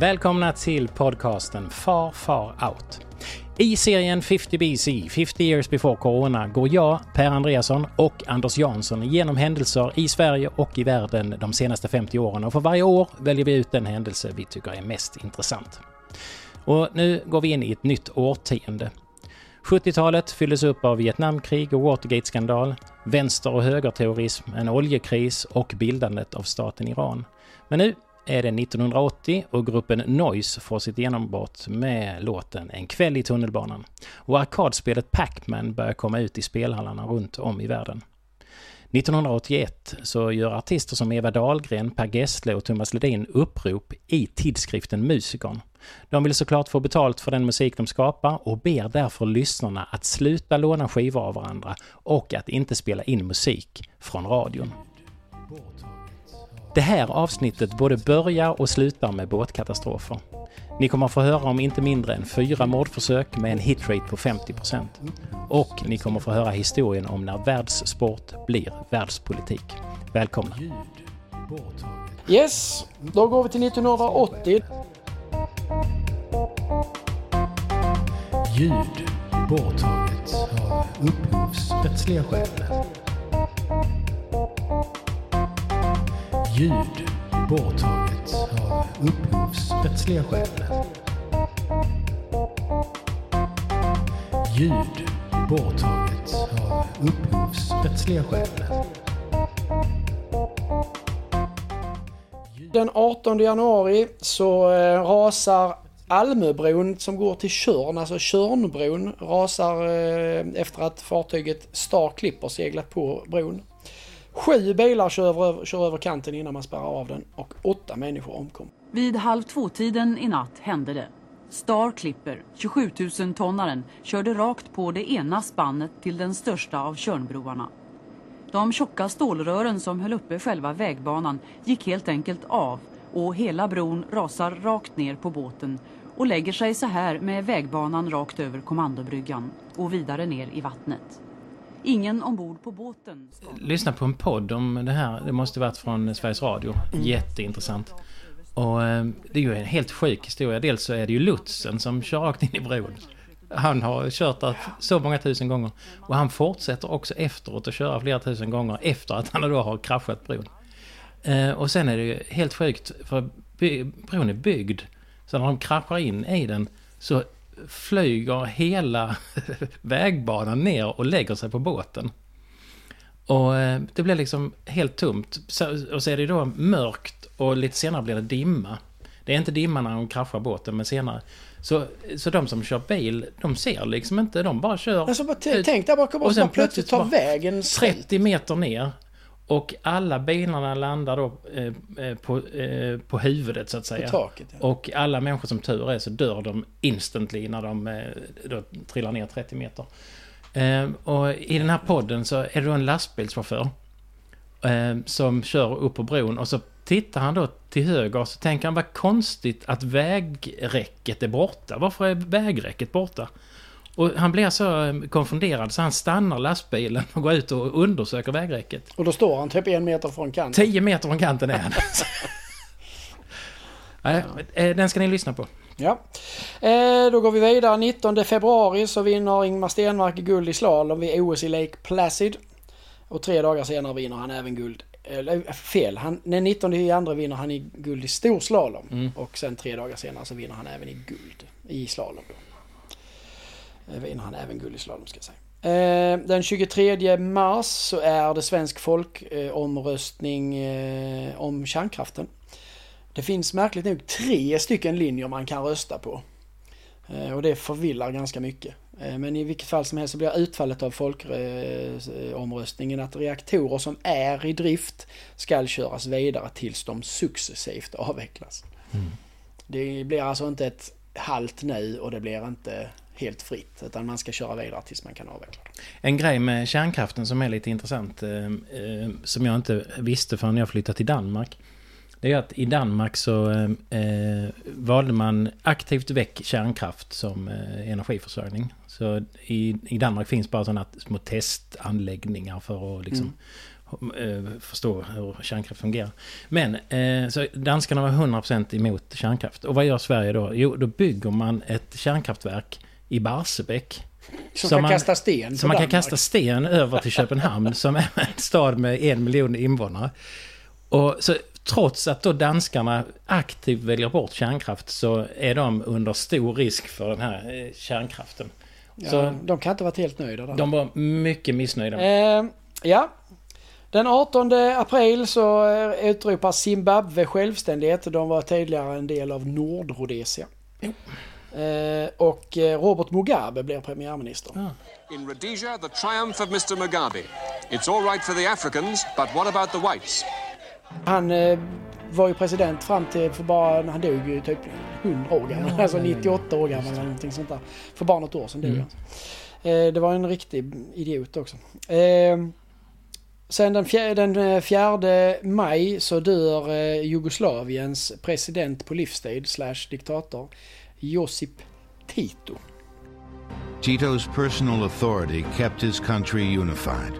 Välkomna till podcasten Far Far Out. I serien 50 BC, 50 years before corona, går jag, Per Andreasson och Anders Jansson igenom händelser i Sverige och i världen de senaste 50 åren och för varje år väljer vi ut den händelse vi tycker är mest intressant. Och nu går vi in i ett nytt årtionde. 70-talet fylldes upp av Vietnamkrig och Watergate-skandal, vänster och högerterrorism, en oljekris och bildandet av staten Iran. Men nu är det 1980 och gruppen Noise får sitt genombrott med låten En kväll i tunnelbanan. Och arkadspelet Pac-Man börjar komma ut i spelhallarna runt om i världen. 1981 så gör artister som Eva Dahlgren, Per Gessle och Thomas Ledin upprop i tidskriften Musikern. De vill såklart få betalt för den musik de skapar och ber därför lyssnarna att sluta låna skivor av varandra och att inte spela in musik från radion. Det här avsnittet både börjar och slutar med båtkatastrofer. Ni kommer att få höra om inte mindre än fyra mordförsök med en hitrate på 50%. Och ni kommer att få höra historien om när världssport blir världspolitik. Välkomna! Yes, då går vi till 1980. Ljud borttaget av upphovsrättsliga skäl. Ljud borttaget av upphovsrättsliga skäl. Ljud borttaget av upphovsrättsliga skäl. Den 18 januari så eh, rasar Almöbron som går till Tjörn, alltså Tjörnbron, rasar eh, efter att fartyget Star Clipper seglat på bron. Sju bilar kör över, kör över kanten innan man spärrar av den och åtta människor omkom. Vid halv två-tiden i natt hände det. Star Clipper, 27 000 tonnaren, körde rakt på det ena spannet till den största av Tjörnbroarna. De tjocka stålrören som höll uppe själva vägbanan gick helt enkelt av och hela bron rasar rakt ner på båten och lägger sig så här med vägbanan rakt över kommandobryggan och vidare ner i vattnet. Ingen ombord på båten. Lyssna på en podd om det här. Det måste varit från Sveriges Radio. Jätteintressant. Och eh, det är ju en helt sjuk historia. Dels så är det ju lotsen som kör rakt in i bron. Han har kört där så många tusen gånger. Och han fortsätter också efteråt att köra flera tusen gånger efter att han då har kraschat bron. Eh, och sen är det ju helt sjukt för bron är byggd. Så när de kraschar in i den så flyger hela vägbanan ner och lägger sig på båten. Och eh, det blir liksom helt tomt. Så, och så är det då mörkt och lite senare blir det dimma. Det är inte dimma när de kraschar båten, men senare. Så, så de som kör bil, de ser liksom inte, de bara kör Alltså, bara tänk där bakom Och oss, sen bara plötsligt tar vägen slut. 30 meter ner. Och alla bilarna landar då eh, eh, på, eh, på huvudet så att säga. På taket, ja. Och alla människor som tur är så dör de instantly när de eh, då trillar ner 30 meter. Eh, och i den här podden så är det då en lastbilschaufför eh, som kör upp på bron och så tittar han då till höger och så tänker han vad konstigt att vägräcket är borta. Varför är vägräcket borta? Och han blir så eh, konfunderad så han stannar lastbilen och går ut och undersöker vägräcket. Och då står han typ en meter från kanten. 10 meter från kanten är han. Eh, Den ska ni lyssna på. Ja. Eh, då går vi vidare. 19 februari så vinner Ingmar Stenmark guld i slalom vid OS i Lake Placid. Och tre dagar senare vinner han även guld. Eller fel, han, den 19 i andra vinner han i guld i stor slalom. Och sen tre dagar senare så vinner han även i guld i slalom. Då. Eh, Vinner han även guld i slalom ska jag säga. Eh, den 23 mars så är det svensk folkomröstning eh, om kärnkraften. Det finns märkligt nog tre stycken linjer man kan rösta på. Eh, Och det förvillar ganska mycket. Eh, Men i vilket fall som helst så blir utfallet av folkomröstningen att reaktorer som är i drift ska köras vidare tills de successivt avvecklas. Det blir alltså inte ett halt nu och det blir inte helt fritt utan man ska köra vidare tills man kan avveckla. En grej med kärnkraften som är lite intressant, eh, eh, som jag inte visste förrän jag flyttade till Danmark. Det är att i Danmark så eh, valde man aktivt väck kärnkraft som eh, energiförsörjning. Så i, i Danmark finns bara sådana små testanläggningar för att liksom eh, förstå hur kärnkraft fungerar. Men eh, så danskarna var 100% emot kärnkraft. Och vad gör Sverige då? Jo, då bygger man ett kärnkraftverk i Barsebäck. Som, Som kan man- kasta sten Så man kan kasta sten över till Köpenhamn som är en stad med en miljon invånare. Och så, trots att då danskarna aktivt väljer bort kärnkraft så är de under stor risk för den här eh, kärnkraften. Ja, Så de kan inte varit helt nöjda där. de var mycket missnöjda. Eh, ja. Den 18 april så eh, utropar Zimbabwe självständighet. De var tidigare en del av Nordrhodesia. Eh, och eh, Robert Mugabe blir premiärminister. Ja. In Rhodesia, the triumph of Mr. Mugabe. It's all right for the Africans, but what about the whites? Han eh, var ju president fram till för bara, han dog ju typ 100 år gammal. alltså 98 år gammal eller någonting sånt där. För bara något år sedan dog Mm. han. Eh, det var en riktig idiot också. Eh, sen den, fjär, den eh, 4 maj så dör eh, Jugoslaviens president på livstid slash diktator Josip Tito. Tito's personal authority kept his country unified.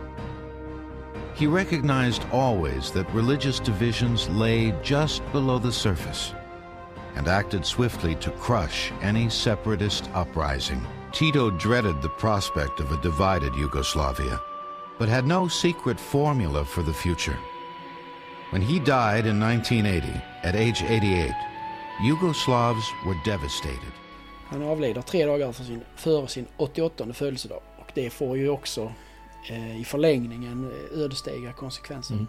He recognized always that religious divisions lay just below the surface and acted swiftly to crush any separatist uprising. Tito dreaded the prospect of a divided Yugoslavia, but had no secret formula for the future. When he died in 1980, at age 88, Yugoslavs were devastated. Han avlider tre dagar för sin, före sin 88 födelsedag. Och det får ju också eh, i förlängningen eh, ödesdigra konsekvenser.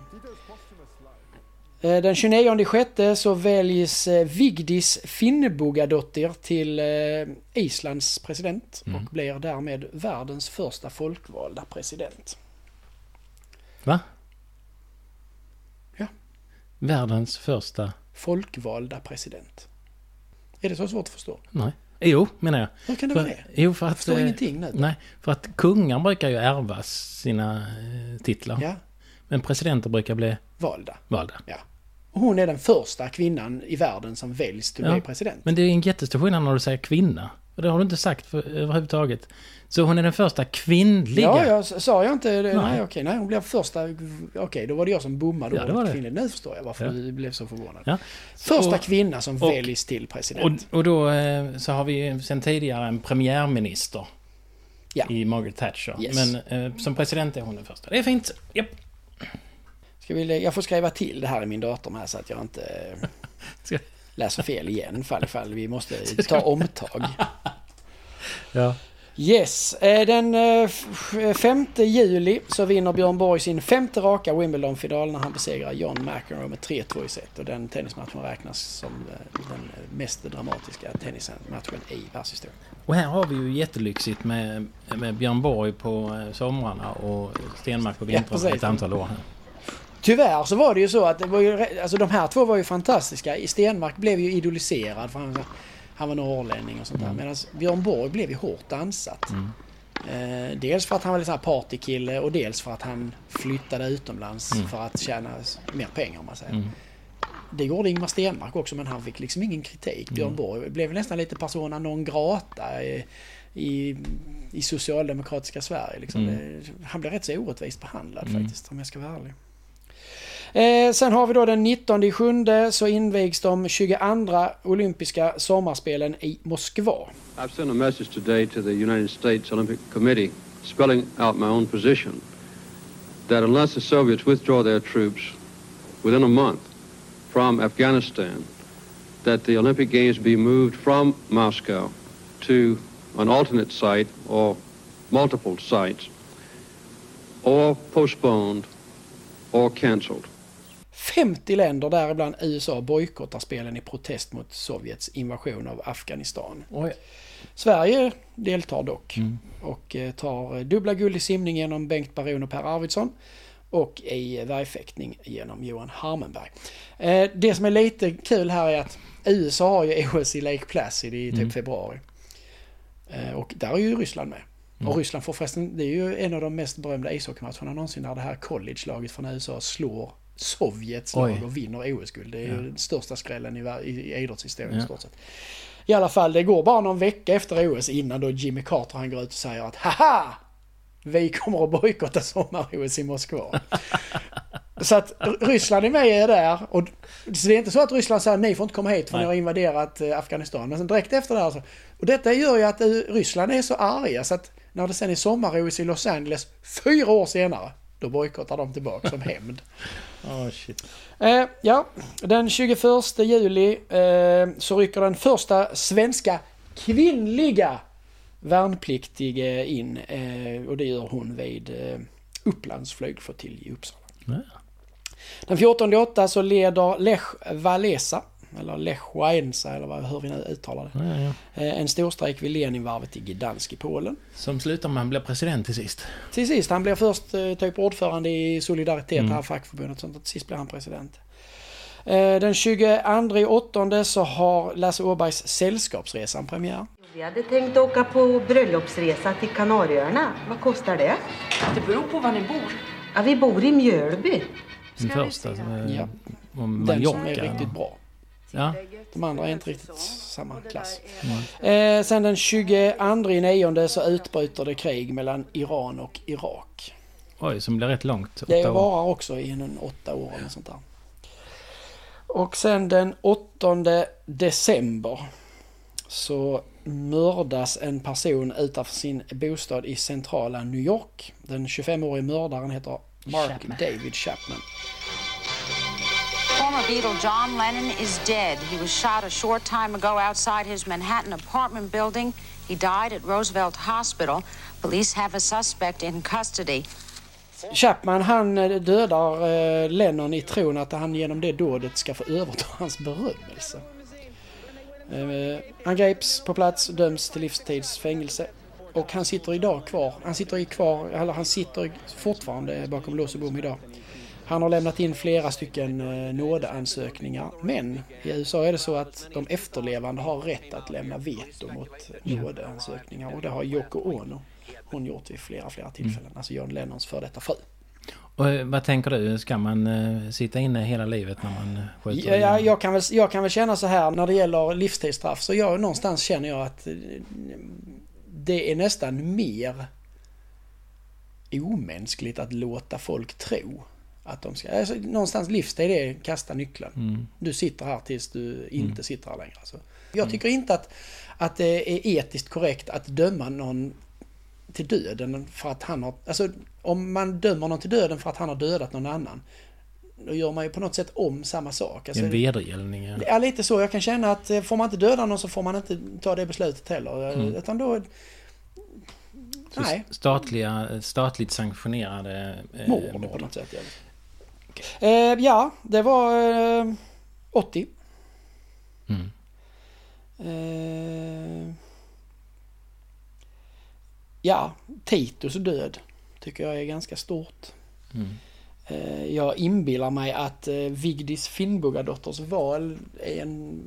Eh, Den 29 sjätte så väljs eh, Vigdis Finnbogadottir till eh, Islands president och blir därmed världens första folkvalda president. Va? Ja. Världens första... Folkvalda president. Är det så svårt att förstå? Nej. Jo, menar jag. Hur kan det För, vara det? jo, för att... förstår eh, ingenting nu. Nej, för att kungar brukar ju ärva sina eh, titlar. Ja, Men presidenter brukar bli valda. valda. Ja. Och hon är den första kvinnan i världen som väljs till att Ja. bli president. Men det är en jättestor skillnad när du säger kvinna. Och det har du inte sagt för, överhuvudtaget. Så hon är den första kvinnliga. Ja, jag sa jag inte det? Nej, Nej. okej. Nej, hon blev första... Okej, då var det jag som bommade Ja, det ordet kvinnlig. Nu förstår jag varför Ja. du blev så förvånad. Ja. Första Och- kvinna som och- väljs till president. Och, och då eh, så har vi sen tidigare en premiärminister. Ja. I Margaret Thatcher. Yes. Men eh, som president är hon den första. Det är fint. Japp. Ska vi, jag får skriva till det här i min dator med så att jag inte eh, läser fel igen fall ifall vi måste ta omtag. Ja. Yes, eh, den eh, f- 5 juli så vinner Björn Borg sin femte raka Wimbledon-final när han besegrar John McEnroe med 3-2 i set. Och den tennismatchen räknas som eh, den mest dramatiska tennismatchen i världshistorien. Och här har vi ju jättelyxigt med, med Björn Borg på eh, somrarna och Stenmark på vintrarna precis. ett antal år här. Tyvärr så var det ju så att det var ju, alltså de här två var ju fantastiska. Stenmark blev ju idoliserad för han, han var norrlänning och sånt där. Medan Björn Borg blev ju hårt ansatt. Eh, dels för att han var lite partykille och dels för att han flyttade utomlands för att tjäna mer pengar om man säger. Det gjorde Ingmar Stenmark också men han fick liksom ingen kritik. Björn Borg blev nästan lite persona non grata i, i, i socialdemokratiska Sverige. Liksom. Det, han blev rätt så orättvist behandlad faktiskt om jag ska vara ärlig. Eh, sen har vi då den 19 sjunde så invigs de 22 olympiska sommarspelen i Moskva. I've sent a message today to the United States Olympic Committee spelling out my own position that unless the Soviets withdraw their troops within a month from Afghanistan, that the Olympic Games be moved from Moscow to an alternate site or multiple sites, or postponed or cancelled. 50 länder, däribland USA, bojkottar spelen i protest mot Sovjets invasion av Afghanistan. Oj. Sverige deltar dock och eh, tar eh, dubbla guld i simning genom Bengt Baron och Per Arvidsson och i värjfäktning genom Johan Harmenberg. Eh, Det som är lite kul här är att USA har ju OS i Lake Placid i typ februari. Eh, Och där är ju Ryssland med. Och Ryssland får förresten, det är ju en av de mest berömda ishockeymatcherna någonsin där det här college-laget från USA slår Sovjets Oj. lag och vinner OS-guld. Det är ju den största skrällen i, i, i idrottshistorien Ja. i stort sett. I alla fall, det går bara någon vecka efter OS innan då Jimmy Carter han går ut och säger att haha! vi kommer att bojkotta sommar-OS i Moskva. Så att Ryssland är med där. Och, så det är inte så att Ryssland säger ni får inte komma hit för Nej. ni har invaderat eh, Afghanistan. Men sen direkt efter det här så, Och detta gör ju att eh, Ryssland är så arga så att när det sen är sommar-OS i Los Angeles fyra år senare, då bojkottar de tillbaka som hämnd. Oh, shit. Eh, ja, den 21 juli eh, så rycker den första svenska kvinnliga värnpliktige in eh, och det gör hon vid eh, Upplands flygflottilj i Uppsala. Ja. Den 14 8 så leder Lech Walesa, eller Lech Wałęsa eller vad, hur vi nu uttalar det, Ja, ja. eh, en storstrejk vid Leninvarvet i Gdansk i Polen. Som slutar med att han blir president till sist. Till sist, han blir först eh, typ ordförande i Solidaritet, Mm. det här fackförbundet, sånt, och till sist blir han president. Eh, Den 22 åttonde så har Lasse Åbergs Sällskapsresan premiär. Vi hade tänkt åka på bröllopsresa till Kanarieöarna. Vad kostar det? Det beror på var ni bor. Ja, vi bor i Mjölby. Den första. se. eh, Ja. Om Den som är Mallorca. riktigt bra. Ja. De andra är inte riktigt samma klass. Eh, sen den 22 i nionde så utbryter det krig mellan Iran och Irak. Oj, som blir rätt långt. Det varar också i en åtta år eller sånt där. Och sen den 8 december så mördas en person utanför sin bostad i centrala New York. Den 25-årige mördaren heter Mark Chapman. David Chapman. Beatle John Lennon is dead. He was shot a short time ago outside his Manhattan apartment building. He died at Roosevelt Hospital. Police have a suspect in custody. Chapman han eh, dödar eh, Lennon i tron att han genom det dådet ska få överta hans berömmelse. Eh, han greps på plats, döms till livstidsfängelse. Och han sitter idag kvar. Han sitter kvar, eller han sitter fortfarande bakom lås och bom idag. Han har lämnat in flera stycken eh, nådeansökningar. Men i USA är det så att de efterlevande har rätt att lämna veto mot nådeansökningar. Och det har Yoko Ono hon gjort vid flera, flera tillfällen. Alltså John Lennons för detta fru. Och eh, vad tänker du? Ska man eh, sitta inne hela livet när man skjuter? Ja, ja, jag, kan väl, jag kan väl känna så här när det gäller livstidsstraff så jag, någonstans känner jag att det är nästan mer omänskligt att låta folk tro att de ska... Alltså, någonstans livstid är kasta nyckeln. Mm. Du sitter här tills du inte sitter här längre. Alltså. Jag tycker inte att, att det är etiskt korrekt att döma någon till döden för att han har... Alltså om man dömer någon till döden för att han har dödat någon annan. Då gör man ju på något sätt om samma sak. Det Alltså, är en vedergällning. ja. Ja, lite så. Jag kan känna att eh, får man inte döda någon så får man inte ta det beslutet heller. Mm. Utan då... Så Nej, statliga, statligt sanktionerade... eh, mord på något sätt. Ja, eh, ja det var eh, 80. Mm. Eh, ja, Titus död tycker jag är ganska stort. Mm. Eh, jag inbillar mig att eh, Vigdis Finnbogadotters val är en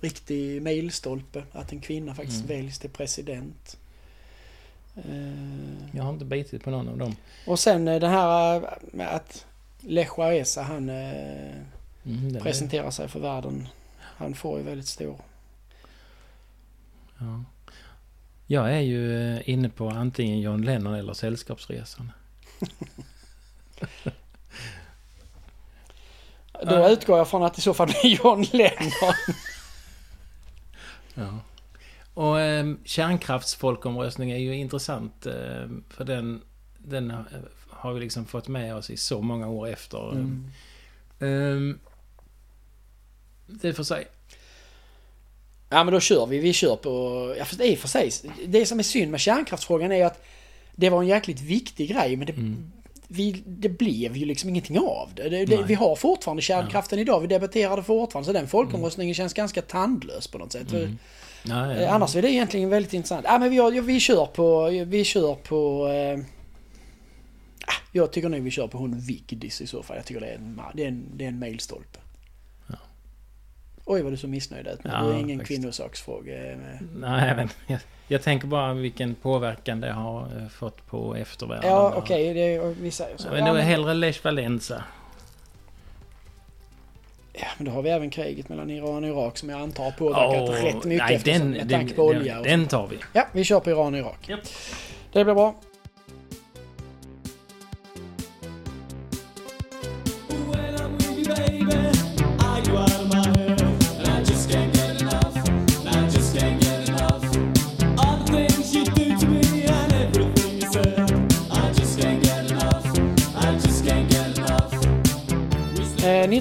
riktig milstolpe. Att en kvinna faktiskt Mm. väljs till president. Eh, Jag har inte bitit på någon av dem. och sen det här med att Lech Walesa han eh, Mm, presenterar sig för världen. Han får ju väldigt stor... Ja. Jag är ju eh, inne på antingen John Lennon eller Sällskapsresan. Då Ja. utgår jag från att i så fall blir John Lennon. Ja. Och eh, kärnkraftsfolkomröstning är ju intressant eh, för den, den eh, har vi liksom fått med oss i så många år efter. Mm. Eh, det får sig. Ja men då kör vi. Vi kör på... Ja fast i och för sig. Det som är synd med kärnkraftsfrågan är att det var en jäkligt viktig grej men det, vi, det blev ju liksom ingenting av det. det, det vi har fortfarande kärnkraften idag. Vi debatterar det fortfarande. Så den folkomröstningen känns ganska tandlös på något sätt. Mm. Ja, Eh, ja. Annars är det egentligen väldigt intressant. Ja, men vi, vi kör på... Vi kör på... Eh, jag tycker nog vi kör på hon Vigdis i så fall. Jag tycker det är en, det är en, det är en mailstolpe. Ja. Oj vad du så missnöjd ut. Ja, det är ingen faktiskt. kvinnosaksfråga. eh, Nej, men jag, jag tänker bara vilken påverkan det har eh, fått på eftervärlden. Ja okej, det- vi säger så. Men Ja, då är men, hellre Lech Walesa. ja, men då har vi även kriget mellan Iran och Irak som jag antar har påverkat Åh, rätt mycket nej, den, med den, tanke på olja. den, den tar vi. Ja, vi kör på Iran och Irak. Japp. Det blir bra.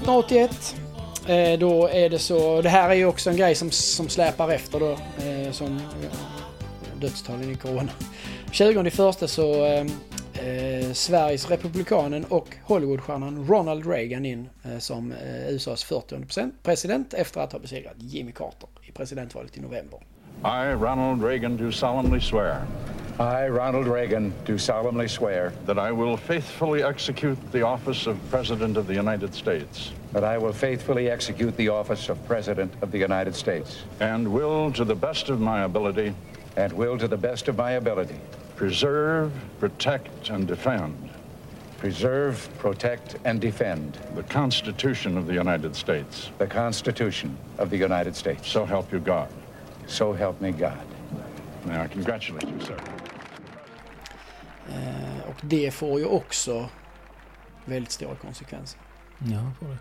1981. Eh, då är det så, det här är ju också en grej som, som släpar efter då, eh, som eh, dödstalen i corona. 20 första så eh, eh, Sveriges republikanen och Hollywoodstjärnan Ronald Reagan in eh, som eh, USAs 40 president efter att ha besegrat Jimmy Carter i presidentvalet i november. I, Ronald Reagan, do solemnly swear. I, Ronald Reagan, do solemnly swear. That I will faithfully execute the office of President of the United States. That I will faithfully execute the office of President of the United States. And will, to the best of my ability. And will, to the best of my ability. Preserve, protect, and defend. Preserve, protect, and defend. The Constitution of the United States. The Constitution of the United States. So help you God. So help me God. May I congratulate you, sir. Eh, och det får ju också väldigt stora konsekvenser. Ja, får det.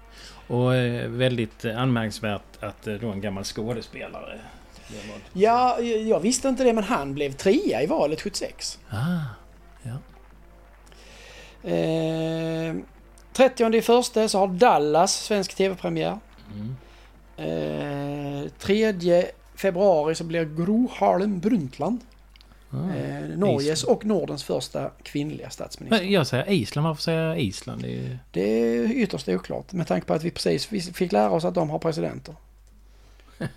Och eh, väldigt anmärkningsvärt att eh, då en gammal skådespelare Ja, jag visste inte det men han blev trea i valet 76. Ah, ja. Eh, 30 i första så har Dallas svensk tv-premiär. Mm. Eh, 3 februari så blir Gro Harlem Brundtland Ah, eh, Norges Island. och Nordens första kvinnliga statsminister. Men jag säger Island, varför säger jag Island? Det är ju... Det är ytterst oklart med tanke på att vi precis fick lära oss att de har presidenter.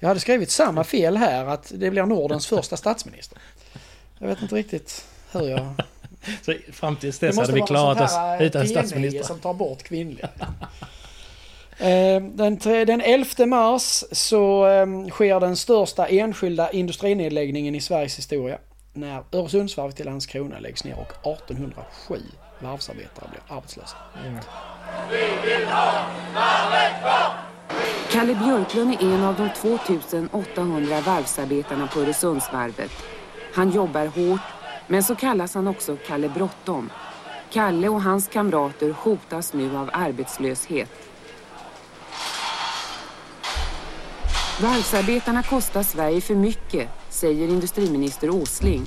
Jag hade skrivit samma fel här att det blir Nordens första statsminister. Jag vet inte riktigt hur jag... Så fram tills Det dess måste hade vi vara klarat oss sånt här, utan eh, statsminister. som tar bort kvinnliga. Eh, Den, den 11 mars så eh, sker den största enskilda industrinedläggningen i Sveriges historia. När Öresundsvarvet i Landskrona läggs ner och 1807 varvsarbetare blir arbetslösa. Kalle Björklund är en av de 2800 varvsarbetarna på Öresundsvarvet. Han jobbar hårt, men så kallas han också Kalle Bråttom. Kalle och hans kamrater hotas nu av arbetslöshet. Varvsarbetarna kostar Sverige för mycket, säger industriminister Åsling.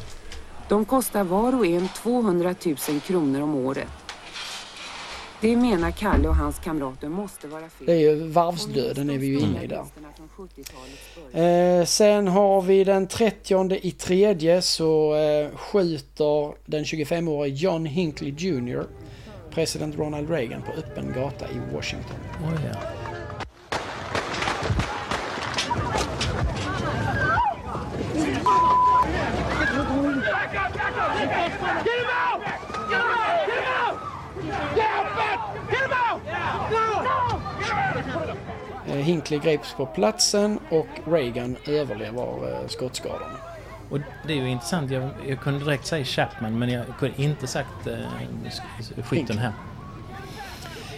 De kostar var och en 200 000 kronor om året. Det menar Kalle och hans kamrater måste vara fel. Det är ju varvsdöden är vi ju inne i där. Eh, sen har vi den 30 i tredje så eh, skjuter den 25-årige John Hinckley Jr. president Ronald Reagan på öppen gata i Washington. Oj, ja. Hinckley greps på platsen och Reagan överlever eh, skottskadorna. Och det är ju intressant. Jag, jag kunde direkt säga Chapman men jag kunde inte sagt eh, sk- skytten här.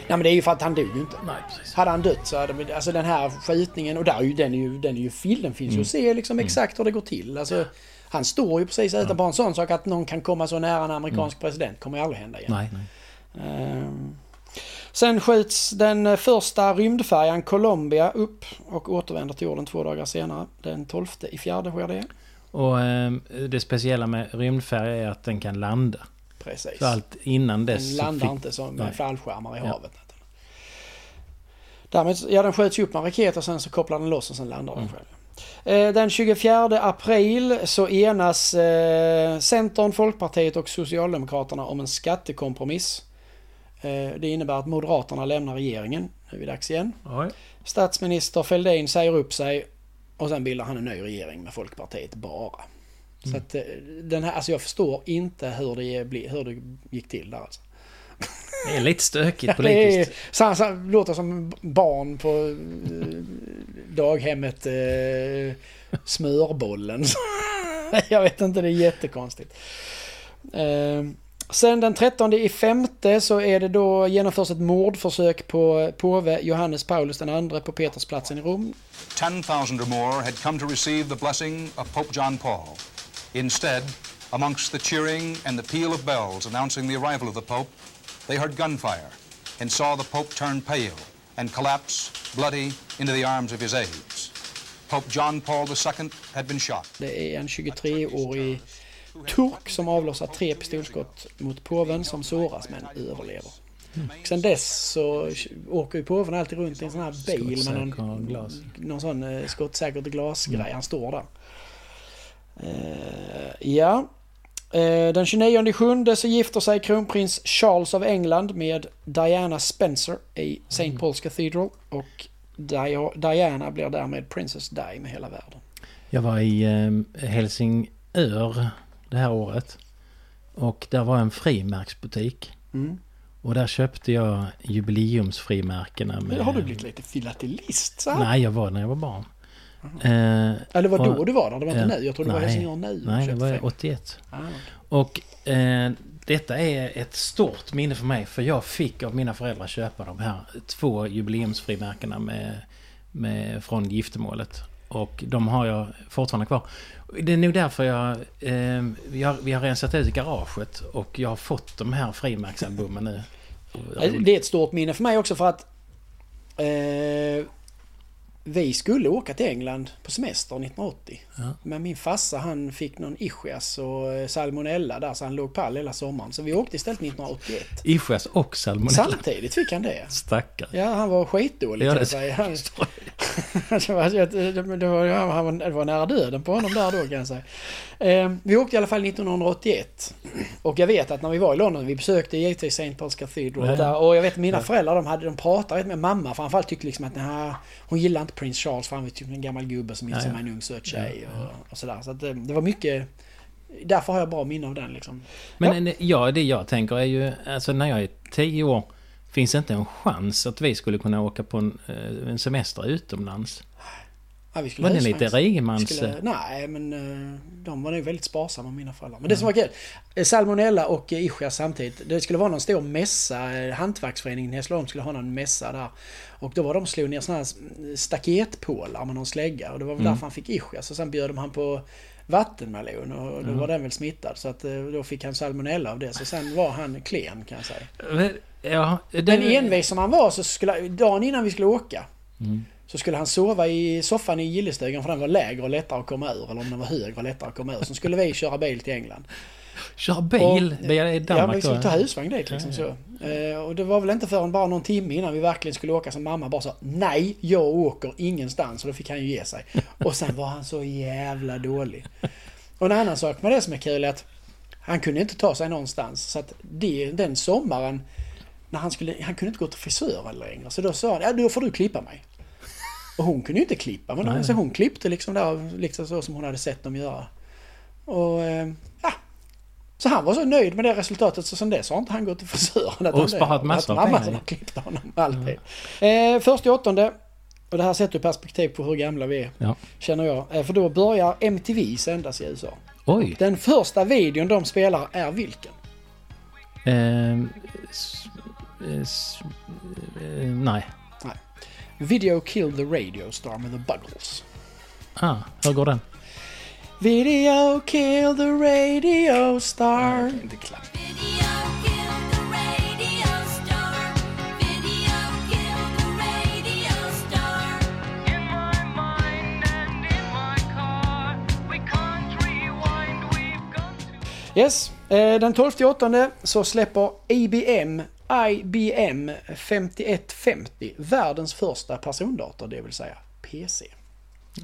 Nej men det är ju för att han dog ju inte. Nej, precis. Hade han dött så hade vi- alltså den här skjutningen och där är ju, den är ju, den är ju film, den finns ju Mm. att se liksom exakt hur det går till. Alltså, han står ju precis utanpå en sån sak att någon kan komma så nära en amerikansk president kommer ju aldrig hända igen. Nej, nej. Ehm. Sen skjuts den eh, första rymdfärjan Columbia upp och återvänder till jorden två dagar senare. Den 12 i fjärde sker det. Och eh, det speciella med rymdfärja är att den kan landa. Precis. För allt innan dess... Den så landar fick- inte som Nej. fallskärmar i Ja. havet. Därmed, ja den sköts upp med en raket och sen så kopplar den loss och sen landar den Mm. själv. Eh, Den 24 april så enas eh, Centern, Folkpartiet och Socialdemokraterna om en skattekompromiss. Eh, Det innebär att Moderaterna lämnar regeringen. Nu är vi dags igen. Oj. Statsminister Fälldin säger upp sig och sen bildar han en ny regering med Folkpartiet bara. Så Mm. att eh, den här, alltså jag förstår inte hur det, hur det gick till där alltså. Det är lite stökigt Ja, det är, politiskt. så, så, låter som barn på eh, daghemmet eh, Smörbollen. Jag vet inte, det är jättekonstigt. Eh, sen den 13 i femte så är det då genomförs ett mordförsök på påve Johannes Paulus II på Petersplatsen i Rom. 10,000 or more had come to receive the blessing of Pope John Paul. Instead, amongst the cheering and the peal of bells announcing the arrival of the Pope, they heard gunfire and saw the Pope turn pale and collapse, bloody, into the arms of his aides. Pope John Paul II had been shot. Det är en 23-årig turk som avlossar tre pistolskott mot påven som såras men överlever. Och sen dess så åker ju påven alltid runt i en sån här bil med någon, glas. någon sån eh, skottsäkert glasgrej. Han står där. Eh, ja. Eh, den 29 sjunde så gifter sig kronprins Charles av England med Diana Spencer i St. Paul's Cathedral. Och Di- Diana blir därmed Princess Di med hela världen. Jag var i eh, Helsingör det här året. Och där var en frimärksbutik. Mm. Och där köpte jag jubileumsfrimärkena med... Har du blivit lite filatelist så här? Nej, jag var när jag var barn. Eh, Eller var då och- du var där? Det var inte eh, nu. Jag tror det var Helsingör nu. Nej, det var frimärken. 81. Ah, okej. Och eh, detta är ett stort minne för mig. För jag fick av mina föräldrar köpa de här två jubileumsfrimärkena med, med, från giftermålet. Och de har jag fortfarande kvar. Det är nog därför jag... Eh, vi, har, vi har rensat ut garaget och jag har fått de här frimärksalbumen nu. Det är ett stort minne för mig också för att eh, vi skulle åka till England på semester 1980. Ja. Men min farsa han fick någon ischias och eh, salmonella där så han låg pall hela sommaren. Så vi åkte istället 1981. Ischias och salmonella. Samtidigt fick han det. Stackare. Ja, han var skitdålig Ja, det jag säga. Han, det, var, det, var, ja, han var, det var nära döden på honom där då kan jag säga. Eh, vi åkte i alla fall 1981. Och jag vet att när vi var i London, vi besökte givetvis St. Paul's Cathedral. Ja. Där, och jag vet att mina Ja. föräldrar de, hade, de pratade med mamma framförallt tyckte liksom att nej, hon gillar inte Prince Charles för han var typ en gammal gubbe som Ja, med ja. en ung söt tjej. Och, och sådär. Så att det, det var mycket... Därför har jag bra minne av den liksom. Men ja. ja, det jag tänker är ju, alltså när jag är tio år, finns det inte en chans att vi skulle kunna åka på en, eh, en semester utomlands? Ja, vi skulle Var det lite Vi skulle- Nej, men eh, de var nog väldigt sparsamma mina föräldrar. Men det som var kul, eh, salmonella och eh, ischias samtidigt. Det skulle vara någon stor mässa, eh, hantverksföreningen i Hässleholm skulle ha någon mässa där. Och då var de slog ner sådana här staketpålar med någon slägga. Och det var väl Mm. därför han fick ischias. Och sen bjöd de han på vattenmelon och då Mm. var den väl smittad. Så att eh, då fick han salmonella av det. Så sen var han klen kan jag säga. Men, Ja, det, Men envis som han var så skulle, dagen innan vi skulle åka Mm. Så skulle han sova i soffan i gillestugan för den var lägre och lättare att komma ur. Eller om den var högre och lättare att komma ur. Sen skulle vi köra bil till England. Köra bil? Och- Det är Ja, Danmark men vi skulle då, ta ja. husvagn dit liksom Ja, så. Eh, Och det var väl inte förrän bara någon timme innan vi verkligen skulle åka som mamma bara sa Nej, jag åker ingenstans. Och då fick han ju ge sig. Och sen var han så jävla dålig. Och en annan sak med det som är kul är att han kunde inte ta sig någonstans. Så att det, den sommaren när han skulle, han kunde inte gå till frisören längre. Så då sa han, ja då får du klippa mig. Och hon kunde ju inte klippa, men Nej. så hon klippte liksom där, liksom så som hon hade sett dem göra. Och eh, ja. Så han var så nöjd med det resultatet så sen dess har inte han gått till frisören. Och sparat massor av pengar. har klippt honom alltid. Eh, först i åttonde, och det här sätter ju perspektiv på hur gamla vi är, Ja. känner jag. Eh, för då börjar MTV sändas i USA. Oj. Den första videon de spelar är vilken? Ehm, s- eh, s- eh, nej. Video Kill the Radio Star med The Buggles. Ah, hur går den? Video kill the radio star. inte klart. Yes, eh, den 12 åttonde så släpper IBM IBM 5150 världens första persondator, det vill säga PC.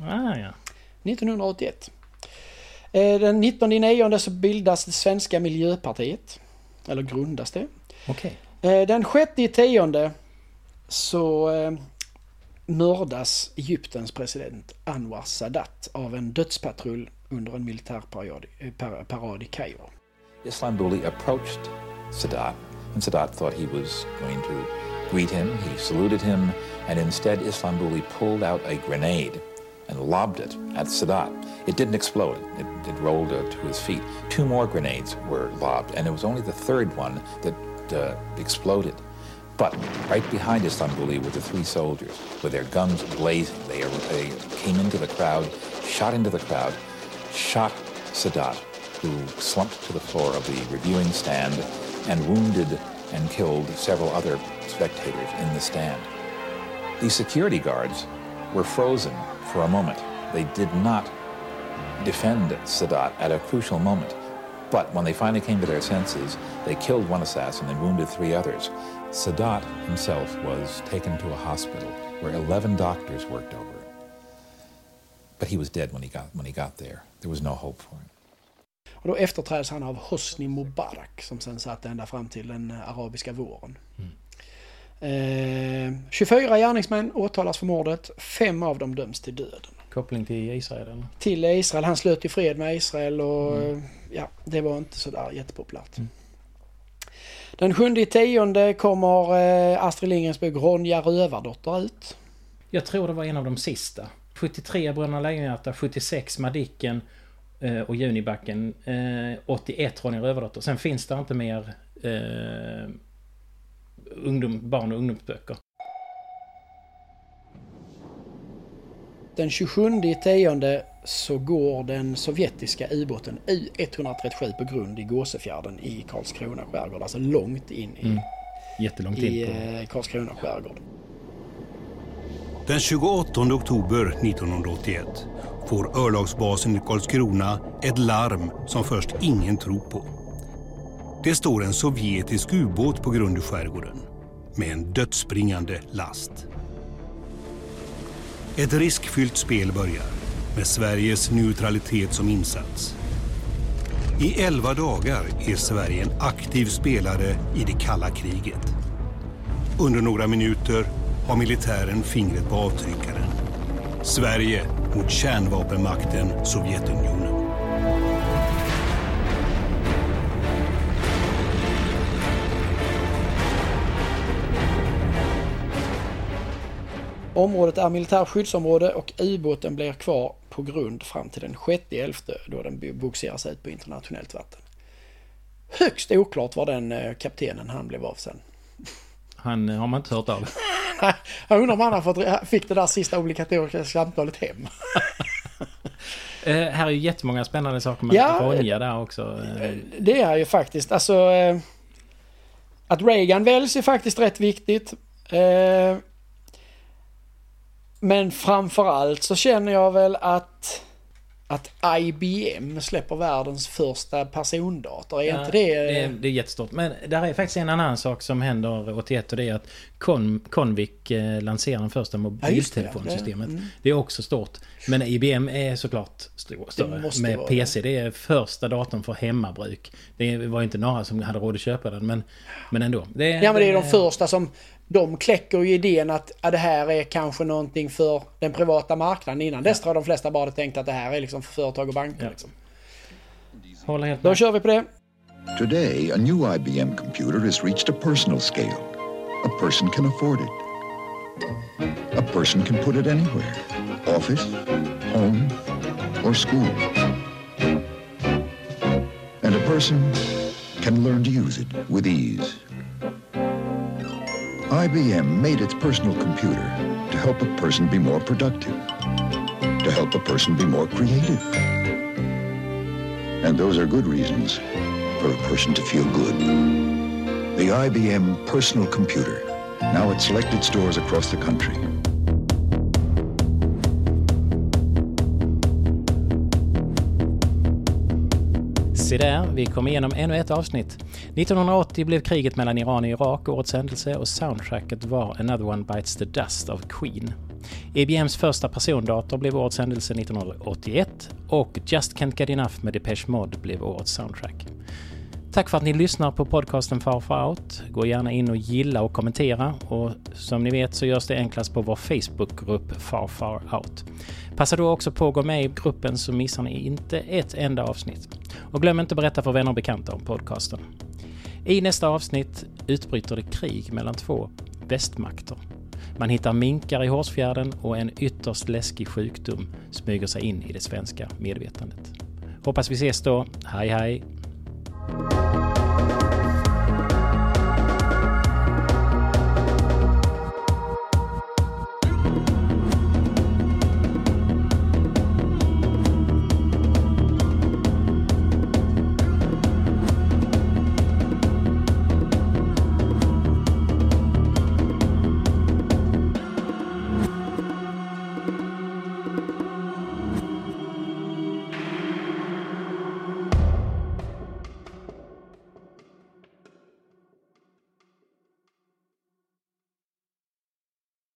Ah, ja. 1981. Eh, Den 19 nionde så bildas det svenska miljöpartiet. Eller grundas det. Okej. Eh, Den 6 i tionde så eh, mördas Egyptens president Anwar Sadat av en dödspatrull under en militärparad par- parad i Kairo. Islambouli approached Sadat, and Sadat thought he was going to greet him. He saluted him, and instead Islambouli pulled out a grenade and lobbed it at Sadat. It didn't explode. It, it rolled uh, to his feet. Two more grenades were lobbed, and it was only the third one that uh, exploded. But right behind Islambouli were the three soldiers with their guns blazing. They, they came into the crowd, shot into the crowd, shot Sadat, who slumped to the floor of the reviewing stand and wounded and killed several other spectators in the stand. The security guards were frozen for a moment. They did not defend Sadat at a crucial moment. But when they finally came to their senses, they killed one assassin and wounded three others. Sadat himself was taken to a hospital where 11 doctors worked over him. But he was dead when he got, when he got there. There was no hope for him. Och då efterträds han av Hosni Mubarak som sen satt ända fram till den arabiska våren. Eh, 24 gärningsmän åtalas för mordet. Fem av dem döms till döden. Koppling till Israel eller? Till Israel. Han slöt ju fred med Israel och mm. ja, det var inte sådär jättepopulärt. Mm. Den sjunde tionde kommer eh, Astrid Lindgrens bok Ronja Rövardotter ut. Jag tror det var en av de sista. 73 Bröderna Lejonhjärta, 76 Madicken eh, och Junibacken. Eh, 81 Ronja Rövardotter. Sen finns det inte mer eh, ungdom, barn och ungdomsböcker. Den 27 tionde så går den sovjetiska ubåten U137 på grund i Gåsefjärden i Karlskrona skärgård. Alltså långt in i, mm. Jättelångt i in på. eh, Karlskrona skärgård. Den 28 oktober 1981 får örlogsbasen i Karlskrona ett larm som först ingen tror på. Det står en sovjetisk ubåt på grund i skärgården med en dödsbringande last. Ett riskfyllt spel börjar med Sveriges neutralitet som insats. I elva dagar är Sverige en aktiv spelare i det kalla kriget. Under några minuter har militären fingret på avtryckaren. Sverige mot kärnvapenmakten Sovjetunionen. Området är militärskyddsområde och ubåten blir kvar på grund fram till den 6.11 då den bogseras ut på internationellt vatten. Högst oklart var den eh, kaptenen han blev av sen. Han har man inte hört av. Jag undrar om han har fått, fick det där sista obligatoriska samtalet hem. Eh, här är ju jättemånga spännande saker med Ja, Ronja där också. Eh, Det är ju faktiskt, alltså... Eh, att Reagan väljs är faktiskt rätt viktigt. Eh, men framförallt så känner jag väl att... Att IBM släpper världens första persondator. Är Ja, inte det... det, är, det är jättestort. Men där är faktiskt en annan sak som händer 81 och det är att Con, Convic eh, lanserar den första mobiltelefonsystemet. Ja, det. det, Mm. är också stort. Men IBM är såklart större. Med PC. Det är första datorn för hemmabruk. Det var inte några som hade råd att köpa den. Men, men ändå. Det, Ja men det är de det- första som... De kläcker ju idén att ja, det här är kanske någonting för den privata marknaden. Innan dess tror jag de flesta bara tänkt att det här är liksom för företag och banker. Liksom. Håller helt Då kör vi på det. Today, a new IBM computer has reached a personal scale. A person can afford it. A person can put it anywhere office, home, or school. And a person can learn to use it with ease. IBM made its personal computer to help a person be more productive, to help a person be more creative. And those are good reasons for a person to feel good. The IBM Personal Computer, now at selected stores across the country. Se där, vi kom igenom ännu ett avsnitt. 1980 blev kriget mellan Iran och Irak årets händelse och soundtracket var Another One Bites the Dust av Queen. IBMs första persondator blev årets händelse 1981 och Just Can't Get Enough med Depeche Mode blev årets soundtrack. Tack för att ni lyssnar på podcasten Far Far Out. Gå gärna in och gilla och kommentera och som ni vet så görs det enklast på vår Facebookgrupp Far Far Out. Passa då också på att gå med i gruppen så missar ni inte ett enda avsnitt. Och glöm inte att berätta för vänner och bekanta om podcasten. I nästa avsnitt utbryter det krig mellan två västmakter. Man hittar minkar i Hårsfjärden och en ytterst läskig sjukdom smyger sig in i det svenska medvetandet. Hoppas vi ses då. Hej hej!